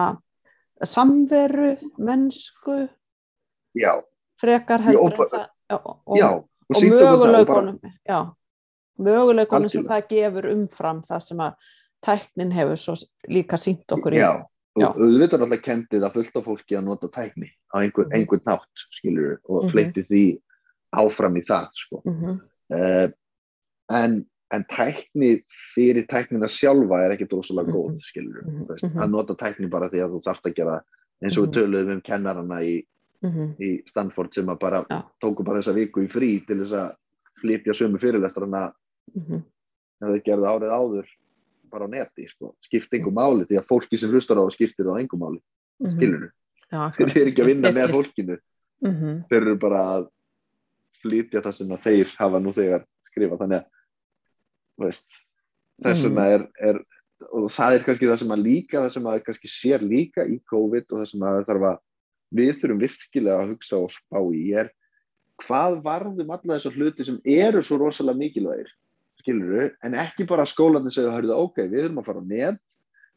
samveru, mennsku, já, frekar heldur og en bara- það og, og, já og og bara- möguleikunum já, möguleikunum sem það gefur umfram það sem að tæknin hefur svo líka sínt okkur í já, Já. og auðvitað er alltaf kendið að fullt af fólki að nota tækni á einhver, Mhm. einhvern nátt skilur og Mhm. fleiti því áfram í það sko. Mhm, uh, en, en tækni fyrir tæknina sjálfa er ekki drosalega góð Mhm. skilur Mhm. veist, Mhm. að nota tækni bara því að þú þarft að gera eins og við Mhm. töluðum um kennarana í, mhm, í Stanford sem að bara Já. tóku bara þessa viku í frí til þess að flytja sömu fyrirlestrana mhm, ef þau gerðu árið áður bara á neti, sko, skipt engum máli því að fólki sem hlustar á það skiptir það á engum máli mhm. skilur Já, þeir eru ekki að vinna með fólkinu Mhm, þeir eru bara að flytja það sem þeir hafa nú þegar skrifað þannig að þess vegna er, er og það er kannski það sem að líka það sem að kannski sér líka í COVID og það sem að þarf að við þurfum virkilega að hugsa og spá í er hvað varðum alla þessar hluti sem eru svo rosalega mikilvægir skilur en ekki bara skólanir segja hörðu, ok, við erum að fara net.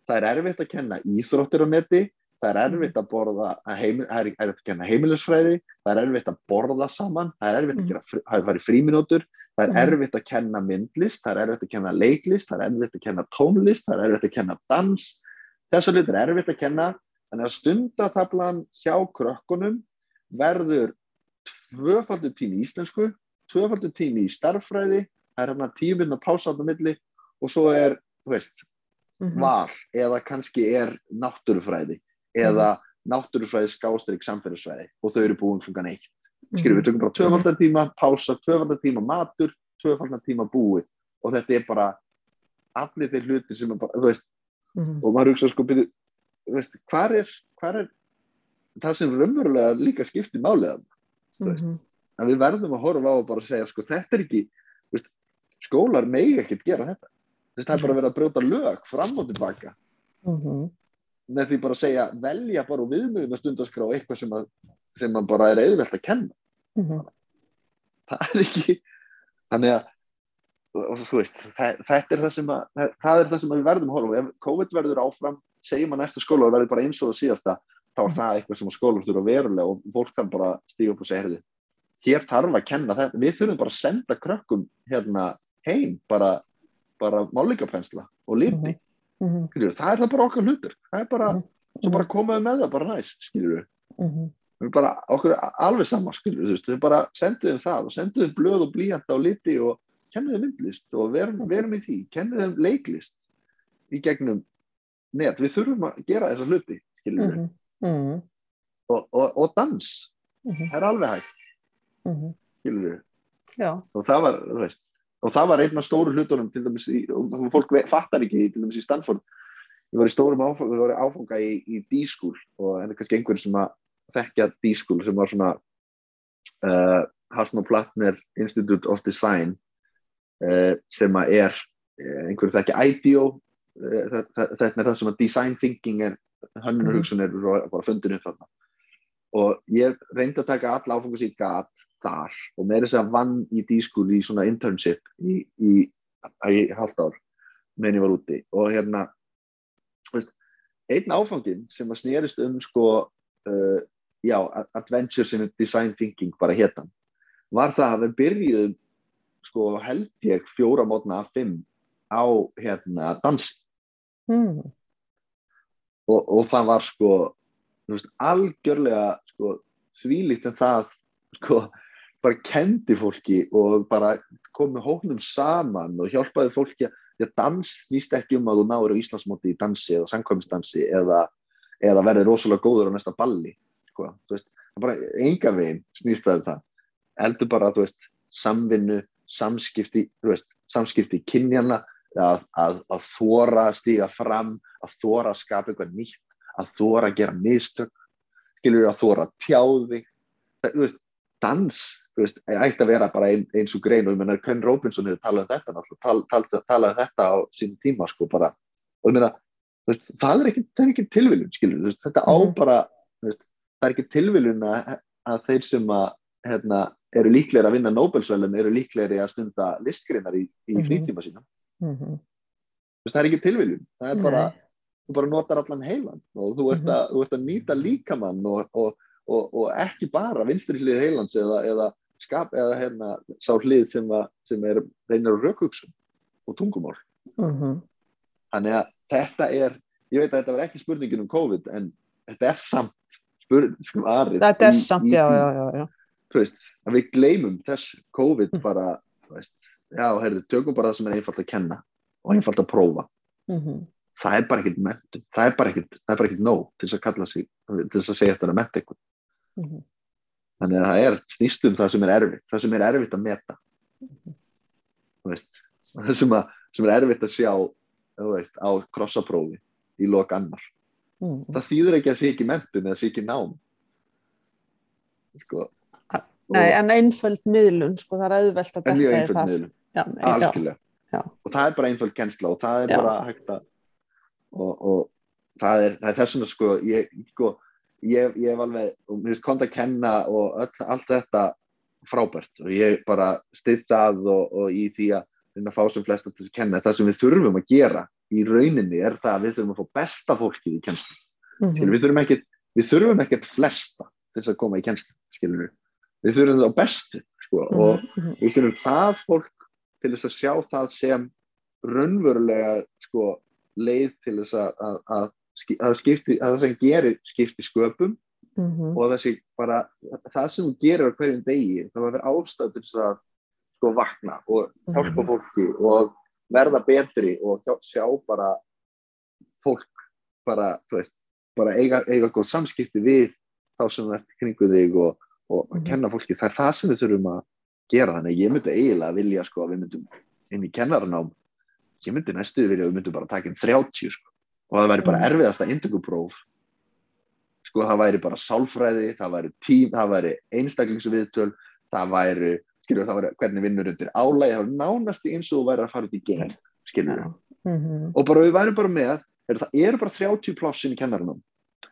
Það er erfitt að kenna íþróttir á neti það er erfitt að borða að heimil, það er erfitt að kenna heimilisfræði það er erfitt að borða saman það er erfitt að Mhm. gera, frí- það er farið fríminútur það er Mhm. erfitt að kenna myndlist það er erfitt að kenna leiklist, það er erfitt að kenna tónlist það er erfitt að kenna dans. Þessar hlutir er erfitt að kenna þannig að stundatablan hjá krökkunum verður tvöfaldur tími í íslensku tvöfaldur tími í starffræði það er hérna tíu minna pása á milli og svo er, þú veist, mhm, val eða kannski er náttúrufræði eða náttúrufræði skástrík samfélagsfræði og þau eru búin klukkan eitt skilur við tökum bara tvöfaldan tíma pása, tvöfaldan tíma matur tvöfaldan tíma búið. Og þetta er bara allir þeir hluti sem er bara, þú veist, mhm, og maður hugsa sko byrju, veist, hvar er, hvar er það sem raunverulega líka skiptir þú veist. mhm, að við verðum að horfa á og bara segja sko þetta er ekki, veist, skólar megi ekkert gera þetta. Veist, það er bara verið að brjóta lög fram og tilbaka. Mhm, með því bara að segja velja bara úr viðmögum að stundaskrá eitthvað sem, að, sem að bara er eðvelt að kenna. Mhm, það er ekki þannig að veist, það, þetta er það að það, það er það sem við verðum að horfa ef COVID verður áfram, segjum að næsta skóla verður bara eins og það síðasta, þá er það eitthvað sem skólar þurfa verulega og fólk þarf bara að stíga upp og segja, heyrðu, hér þarf að kenna þetta, við þurfum bara að senda krökkum hérna heim bara, bara málingapensla og liti, mhm, skilur það er það bara okkar hlutur, það er bara Mhm. svo bara komaðu með það bara næst, skilur mhm, við bara okkur alveg sama skilur veist, við bara senduðum það og senduðum blöð og blíjanta og liti og kennuðum myndlist og verum, verum í því kennuðum leiklist í gegnum net, við þurfum að gera þessa hluti skilur við, mhm, mhm, og, og, og dans mhm, það er alveg hægt, mhm. skilur við Já, og það var, þú veist, og það var einn af stóru hlutunum til dæmis, í, og fólk fattar ekki til dæmis í Stanford. Ég var í stórum áfanga, áfanga í, í D-School og en kannski einhverjum sem að þekkja D-School sem var svona uh, Hassan og Plattner Institute of Design uh, sem að er uh, einhverjum þekkja IDEO uh, þetta er það sem að design thinking er hönnunar hugsun er bara fundin upp þarna. Og ég reyndi að taka áfangar sem ég gat þar og með þess að vann í D-School í svona internship í, í, í halvt ár meðan ég var úti. Og hérna veist, einn áfangin sem að snerist um sko uh, já, Adventures in Design Thinking bara hétan, var það að við byrjuðum sko held ég fjóra mótna af fimm á hérna dansi. Mm. og, og það var sko veist, algjörlega sko, þvílíkt sem það sko, bara kendi fólki og bara kom með hóknum saman og hjálpaði fólki að því að dans snýst ekki um að þú náður á Íslandsmóti í dansi eða samkvæmsdansi eða, eða verði rosalega góður á næsta balli sko, þú veist, það bara enga veginn snýst það um það. Heldur bara, þú veist, samvinnu samskipti, þú veist, samskipti kynjana að, að, að þóra stíga fram að þóra að skapa eitthvað nýtt að þóra að gera mistök skilur að þóra að tjáði þú veist, dans þú veist, ætti að vera bara ein, eins og grein og ég menna Ken Robinson hefur talað um þetta náttúrulega, tal, tal, talaði þetta á sín tíma sko bara, og ég menna það er ekki, það ekki tilviljun skilur, þetta á Mhm. bara það er ekki tilviljun að, þeir sem að hérna, eru líklegir að vinna Nobelsvælun eru líklegir að stunda listgreinar í, í Mhm. frítíma sína Mhm. Veist, það er ekki tilviljun það er bara, Nei. þú bara notar allan heilan og þú ert, Mhm. að, þú ert að nýta líkamann og, og, og, og ekki bara vinstri hlið heilans eða, eða skap eða hérna sá hlið sem, að, sem er reynir rökhugsun og tungumál Mhm. þannig að þetta er ég veit að þetta var ekki spurningin um COVID en þetta er samt spurning sko, arið Þetta er samt, já, já, já, já. veist, að við gleymum þess COVID Mm. bara veist, já, heyrðu, tökum bara það sem er einfalt að kenna og einfalt að prófa Mhm. það er bara ekkert mentum það er bara ekkert, það er bara ekkert nóg til þess að kalla sig, til þess að segja þetta að menta eitthvað Mhm. þannig að það er snýst um það sem er erfitt það sem er erfitt að þú veist það sem, að, sem er erfitt að sjá veist, á krossaprófi í lok annar Mhm. það þýðir ekki að sé ekki mentum eða sé ekki nám. Sko. Nei, en einföld miðlun, sko, það er auðvelt að í einföld það. Já, nei, já, og það er bara einföld kennsla og það er Já. bara hægt að og, og það er, er þessum að sko ég, sko, ég, ég alveg og mér finnst kont að kenna og öll, allt þetta frábært. Og ég bara stið það og, og í því að reyna að fá sem flesta til að kenna. Það sem við þurfum að gera í rauninni er það að við þurfum að fá besta fólkið í kennslu Mhm. skilur, við þurfum ekkert við þurfum ekkert flesta til þess að koma í kennslu skilur við, þurfum það á bestu sko, og Mhm. við þurfum það fólk til þess að sjá það sem raunverulega sko, leið til þess að, að, að, að, skipti, að það sem gerir skipti sköpum Mhm. og þessi bara það sem gerir á hverjum degi það var að vera ástæð til þess að sko vakna og hjálpa Mhm. fólki og verða betri og sjá bara fólk bara, veist, bara eiga, eiga góð samskipti við þá sem það ert kringu þig og, og Mhm. kenna fólki, það er það sem við þurfum að gera þannig, ég myndi eiginlega vilja sko að við myndum inn í kennaranám ég myndi næstu vilja að við myndum bara taka inn 30 sko, og það væri bara Mhm. erfiðasta indugupróf sko það væri bara sálfræði, það væri tím, það væri einstaklingsviðtöl, það væri skilur það væri hvernig vinnur undir álægi það væri nánasti eins og þú væri að fara út í geim skilur Já. Mhm. og bara við værum bara með er, það eru bara 30 plássin í kennarunum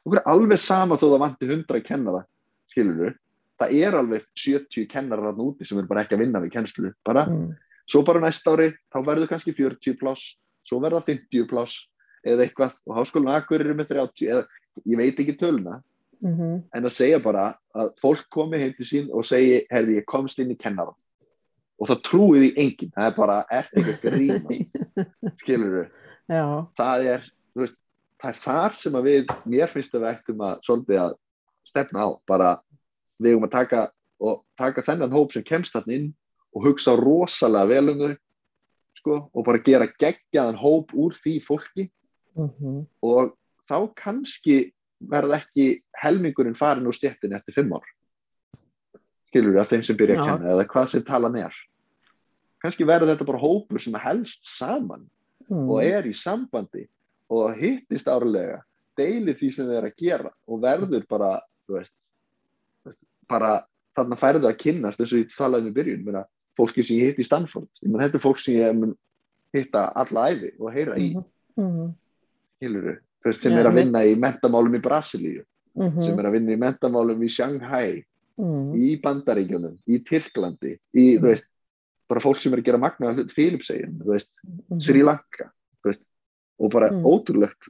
okkur er alveg sama þó það vanti 100 kennara skilur það er alveg 70 kennarar hann úti sem er bara ekki að vinna við kennslu bara, Mhm. svo bara næsta ári þá verður kannski 40 pláss svo verða 50 pláss eða eitthvað og háskólinn akkur eru með 30 eða ég veit ekki töluna Mhm. en að segja bara að fólk komi heim til sín og segi, herði ég komst inn í kennara og það trúið því enginn það er bara, ert ekki að gríma skilur Já. það er, veist, það er þar sem að við, mér finnst að við ættum að svolítið að stefna á, bara við eigum að taka og taka þennan hóp sem kemst þarna inn og hugsa rosalega vel um þau sko, og bara gera geggjaðan hóp úr því fólki Mhm. og þá kannski verða ekki helmingurinn farin úr stjættin eftir fimm ár. Skilur af þeim sem byrja að kenna eða hvað sem talan er. Kannski verður þetta bara hópur sem helst saman mm. og er í sambandi og hittist árlega deilir því sem þið er að gera og verður bara veist, bara þarna færðu að kynnast eins og ég talaði um í byrjun. Meina, fólki sem ég hitt í Stanford. Þetta er fólk sem ég hitta alla æfi og heyra í. Mhm. hiluru, veist, sem Já, er að vinna í mentamálum í Brasilíu Mhm. sem er að vinna í mentamálum í Shanghai Mhm. í Bandaríkjunum, í Tyrklandi í, þú veist, bara fólk sem er að gera hlut Filipsegin, þú veist, Mhm. Sri Lanka þú veist, og bara Mm. ótrúlegt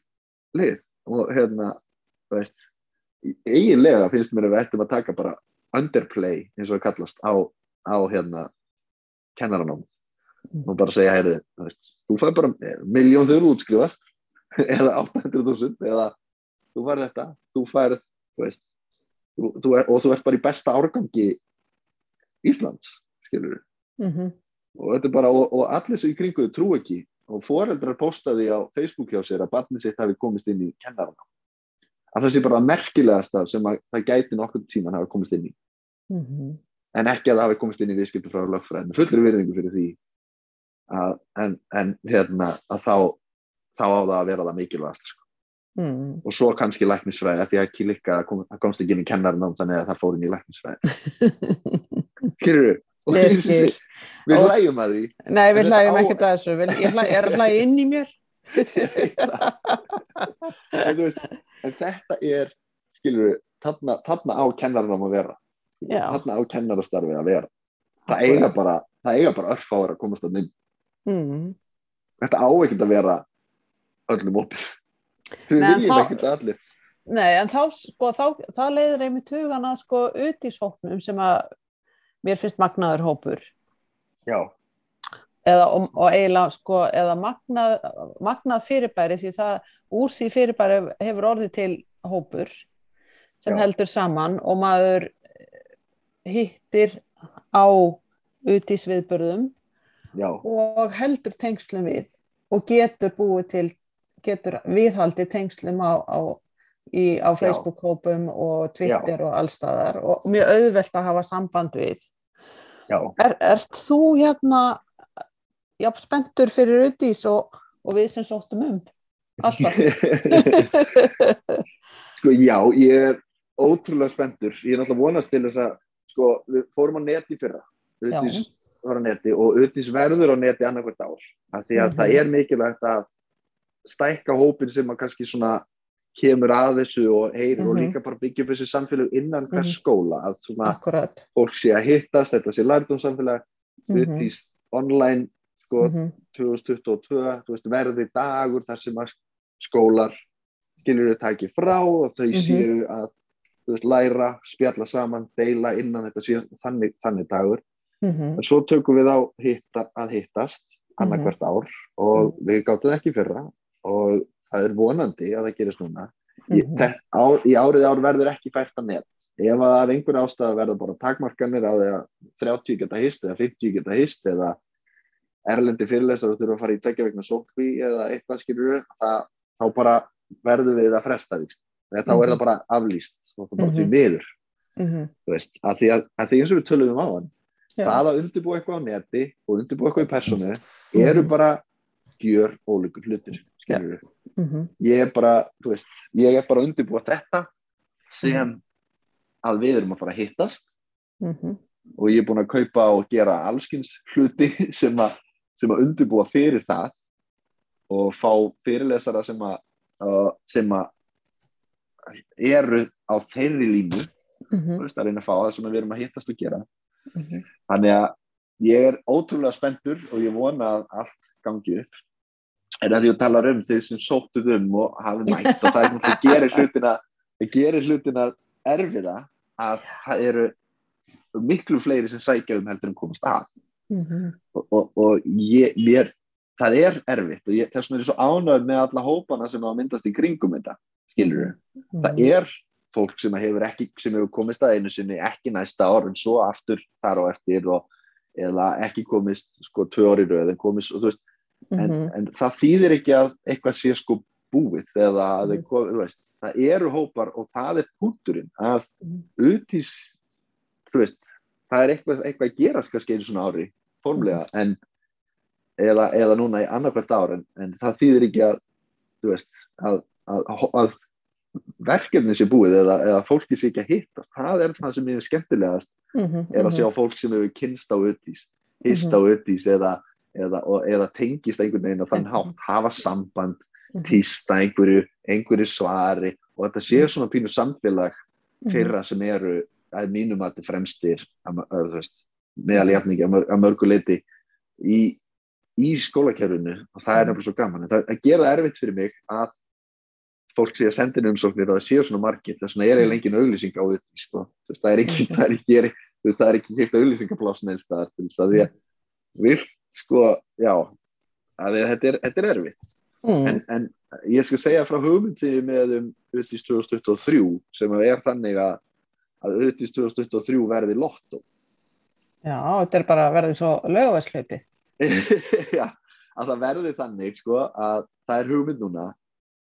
lið og hérna þú veist, eiginlega finnst mér að við ættum að taka bara underplay eins og það kallast á, á hérna kennaranám Mm. og bara segja, heyrði, þú fær bara miljón þegar þú útskrifast eða 800.000 eða þú fær þetta, þú fær þú veist, þú, þú er, og þú ert bara í besta árgangi Íslands, skilur Mhm. og þetta er bara, og, og allir sem í kringu þau trú ekki. Og foreldrar postaði á Facebook hjá sér að barnið sitt hafi komist inn í kennarana. Að það sé bara merkilegasta sem að það gæti nokkur tíman hafi komist inn í. Mhm. en ekki að það hafi komist inn í viðskiptu frá lögfræðin fullur virðingu fyrir því að, en, en hérna að þá þá á það að vera það mikilvægast sko. Mhm. og svo kannski læknisfræði því að líka komst ekki inn í kennaranám þannig að það fór inn í læknisfræði. Skilur Ég við, við hlægjum að því. Nei, við hlægjum ekkert að þessu. Vil- Ég er að hlæja inn í mér? En, þú veist, en þetta er skilur þarna, þarna á kennaranám að vera. Já, þarna á kennarastarfi að vera. Það eiga bara, bara örfáður að komast að inn. Mhm. þetta á ekkert að vera öllum opið. Við viljum ekkert allir. Nei, en þá, sko, þá, þá leiðir einmitt hugana sko utíshópnum sem að mér finnst magnaður hópur. Já, eða, og, og eiginlega sko, eða magnað, magnað fyrirbæri því það úr því fyrirbæri hefur orðið til hópur sem Já. heldur saman og maður hittir á utísviðburðum já, og heldur tengslum við og getur búið til getur viðhaldi tengslum á, á, í, á Facebook-hópum og Twitter og allstaðar og mjög auðvelt að hafa samband við. Já. Er, Ert þú hérna já, spenntur fyrir Udís og, og við sem sóttum um? Alltaf. Sko já, ég er ótrúlega spenntur. Ég er náttúrulega vonast til þess að sko, við fórum á neti fyrra. Utis var á neti og Utis verður á neti annarkvært ár. Af því að Mhm. það er mikilvægt að stækka hópin sem að kannski svona kemur að þessu og heyrir og Mhm. líka bara byggja upp þessi samfélag innan hvers Mhm. skóla að svona Akkurat fólk sé að hittast, þetta sé lærdumsamfélag Mhm. Utis online sko Mhm. 2022 þú veist, verði dagur þar sem að skólar skilur þau taki frá og þau Mhm. séu að veist, læra, spjalla saman, deila innan þetta sé þannig, þannig dagur Mhm. en svo tökum við á hitta, að hittast annarkvært ár og við gáttum ekki fyrra og það er vonandi að það gerist núna í, Mhm. mm ár, í árið ár verður ekki fært að net ef að af einhver ástæða verður bara takmarkanir á því að 30 geta hist eða 50 geta hist eða erlendi fyrirlesar þurfa að fara í tvekja vegna sótkví eða eitthvað skilur það, þá bara verður við að fresta því þá er Mhm. það bara aflýst það er bara því Mhm. miður Mhm. að því, að, að því eins og við tölum um á hann Já. það að undirbúa eitthvað á neti og undirbúa eitthvað í persónu eru Mhm. bara gjör ólíkur hlutir skilur Mhm. ég er bara, þú veist, ég er bara að undirbúa þetta sem að við erum að fara að hittast Mhm. og ég er búin að kaupa og gera allskins hluti sem að, sem að undirbúa fyrir það og fá fyrirlesara sem að, uh, sem að eru á þeirri línu Mhm. þú veist, að reyna að fá það sem við erum að hittast og gera Mhm. þannig að ég er ótrúlega spenntur og ég vona að allt gangi upp en að því að tala um þeir sem sóttuð um og hafi mætt og það er náttúrulega gerir hlutina það gerir hlutina erfiða að það eru miklu fleiri sem sækja um heldur en komast að Mhm. og, og, og ég, mér það er erfitt og ég, þess vegna er ég svo ánægð með alla hópana sem hafa myndast í kringum þetta skilur það Mhm. er fólk sem hefur ekki sem hefur komist að einu sinni ekki næsta ár en svo aftur þar á eftir og, eða ekki komist sko tvö orði röð en komist og þú veist en, Mhm. en það þýðir ekki að eitthvað sé sko búið eða Mhm. mm. þú veist, það eru hópar og það er punkturinn að Mhm. utís þú veist, það er eitthvað, eitthvað að gerast kannski einu svona ári formlega en eða, eða núna í annarkvært ár en, en það þýðir ekki að veist, að, að, að verkefni sé búið eða, eða fólki sé ekki að hittast það er það sem er skemmtilegast mm -hmm, er að sjá fólk sem hefur kynst á auðvís hist á auðvís eða, eða, og- eða tengist einhvern veginn á þann Mhm. hátt hafa samband, Mhm. týsta einhverju einhverju svari og þetta sé svona pínu samfélag Mhm. þeirra sem eru að mínum að þetta fremstir að, að, að, meðal jafningi að, mör, að mörgu leiti í, í skólakerfinu og það er Mhm. nefnilega svo gaman það, það gera það erfitt fyrir mig að fólk sé að senda inn umsóknir og það séu svona margir þess vegna er eiginlega engin auglýsing á þetta sko. Það er ekki, það er ekki, er, það er ekki hitt auglýsingapláss neins staðar þú veist, að því að vilt sko, já að þetta er, þetta er erfitt Mm. en, en ég skal segja frá hugmynd sem ég er með um auðvitað 2023 sem er þannig að að auðvitað 2023 verði lottó Já, þetta er bara verðið svo lögavæslaupi. Já, að það verði þannig sko að það er hugmynd núna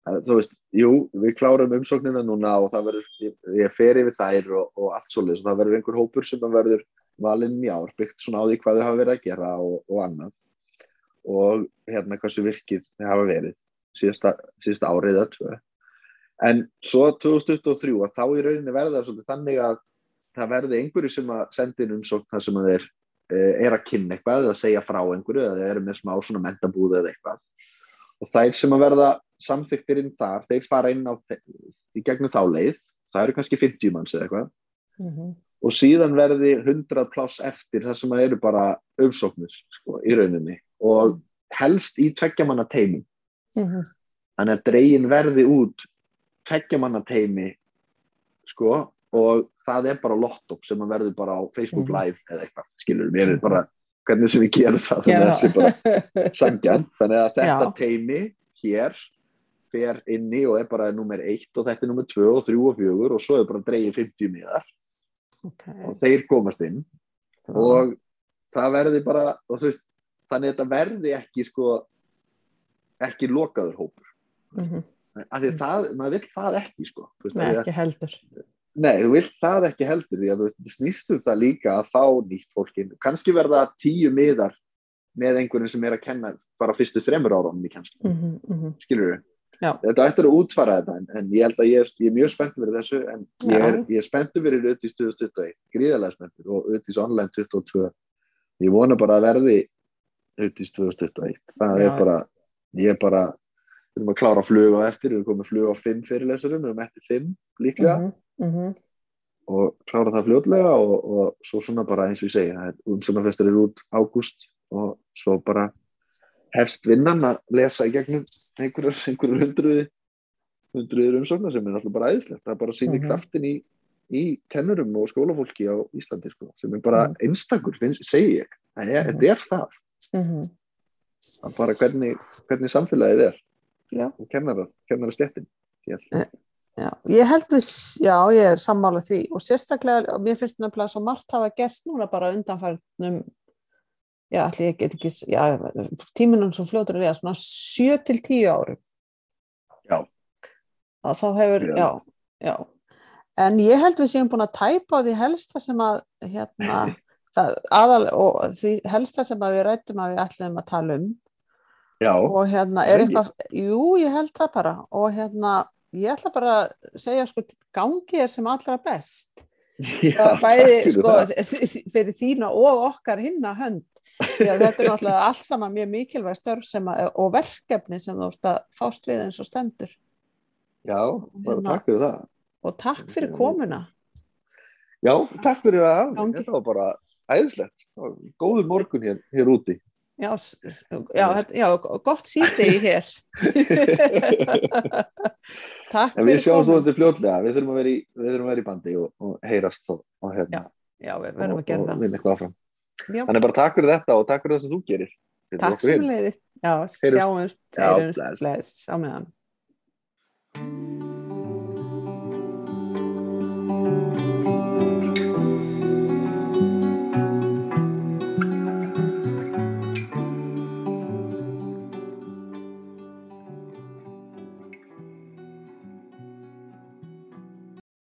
að, þú veist, jú, við klárum umsóknina núna og það verður, ég, ég fer yfir þær og, og allt svolítið, það verður einhver hópur sem það verður valinn í ár, byggt svona á því hvað þau hafa verið að gera og, og annað. Og hérna hversu virkið þau hafa verið síðasta, síðasta árið eða tvö. En svo 2023 að þá í rauninni verða það svolítið þannig að það verði einhverju sem að senda inn umsókn þar sem að þeir eh, er að kynna eitthvað eða segja frá einhverju eða þeir eru með smá svona mentabúð eða eitthvað. Og þær sem að verða samþyktir inn þar, þeir fara inn á í gegnum þá leið, það eru kannski 50 manns eða eitthvað. Mhm. Og síðan verði 100 pláss eftir það sem eru bara umsóknir sko, í rauninni. Og helst í tveggjamanna teimi Mhm. þannig að dregin verði út tveggjamanna teimi sko og það er bara lottopp sem að verði bara á Facebook Mhm. Live eða eitthvað, skilur mér er bara hvernig sem við gerum það þannig að þetta Já. teimi hér fer inni og er bara nummer 1 og þetta er nummer 2 og 3 og 4 og svo er bara dregið 50 miðar Ok. og þeir komast inn og það verði bara veist, þannig að þetta verði ekki sko ekki lokaður hópur Mhm. af því að það, maður vill það ekki sko veist, Nei, ekki heldur. nei, þú vill það ekki heldur því að þú veist, það það líka að fá nýtt fólkin, kannski verða tíu miðar með einhverjum sem er að kenna bara fyrstu þremur áraunum í kennslu Mhm, mhm. skilur Já. þetta ættir að útfara þetta en, en ég held að ég er, ég er mjög spenntur fyrir þessu en ég er, ég er spenntur fyrir Ötís 2021, gríðarlega spenntur og Ötís online 22 ég vona bara að verði Ötís 2021 það Já. er bara, ég er bara við erum að klára flug á eftir, við erum komið flug á 5 fyrirlesurum, við erum eftir 5 líklega Mhm, mhm. og klára það fljótlega og, og svo svona bara eins og ég segja umsögnarfestur er út ágúst og svo bara hefst vinnan að lesa í gegnum einhverjar, einhverjar hundruði hundruður umsóknar sem er náttúrulega bara æðislegt það er bara að sína Mhm. kraftin í, í kennurum og skólafólki á Íslandi sko, sem er bara Mhm. einstakur, finnst, segi ég það er, Mhm. þetta er það, Mhm. það er bara hvernig, hvernig samfélagið er Já. og kennara, kennara stjettin Já, ég held við, já, ég er sammála því og sérstaklega, mér finnst nefnilega svo margt hafa gerst núna bara undanfærnum já, allir ég get ekki já, tíminum svo fljótur er ég svona 7 til 10 árum. Já. að þá hefur, Já. já, já. En ég held við séum búin að tæpa á því helsta sem að hérna, það, aðal og því helsta sem að við rættum að við ætlum að tala um. Já, og hérna er eitthvað, jú ég held það bara. Og hérna ég ætla bara að segja sko gangi er sem allra best. Já bæði sko það. fyrir þína og okkar hinna hönd því að þetta er náttúrulega allt saman mjög mikilvæg störf sem að, og verkefni sem þú ert að fást við eins og stendur já, bara Hérna. takk fyrir það og takk fyrir komuna Já, takk fyrir að hafa mig. Gangi. Þetta var bara æðislegt. Það Góður morgun hér, hér úti. já, já, þetta- já gott síti hér takk En við fyrir sjáum komuna þetta fljótlega. Við þurfum að vera í, við þurfum að vera í bandi og, og heyrast og, og, hérna, já, við verðum og, að gera og það Þannig bara takk fyrir þetta og takk fyrir það sem þú gerir. Fyrir takk sem leiðist já, sjáumst, bless. bless, á meðan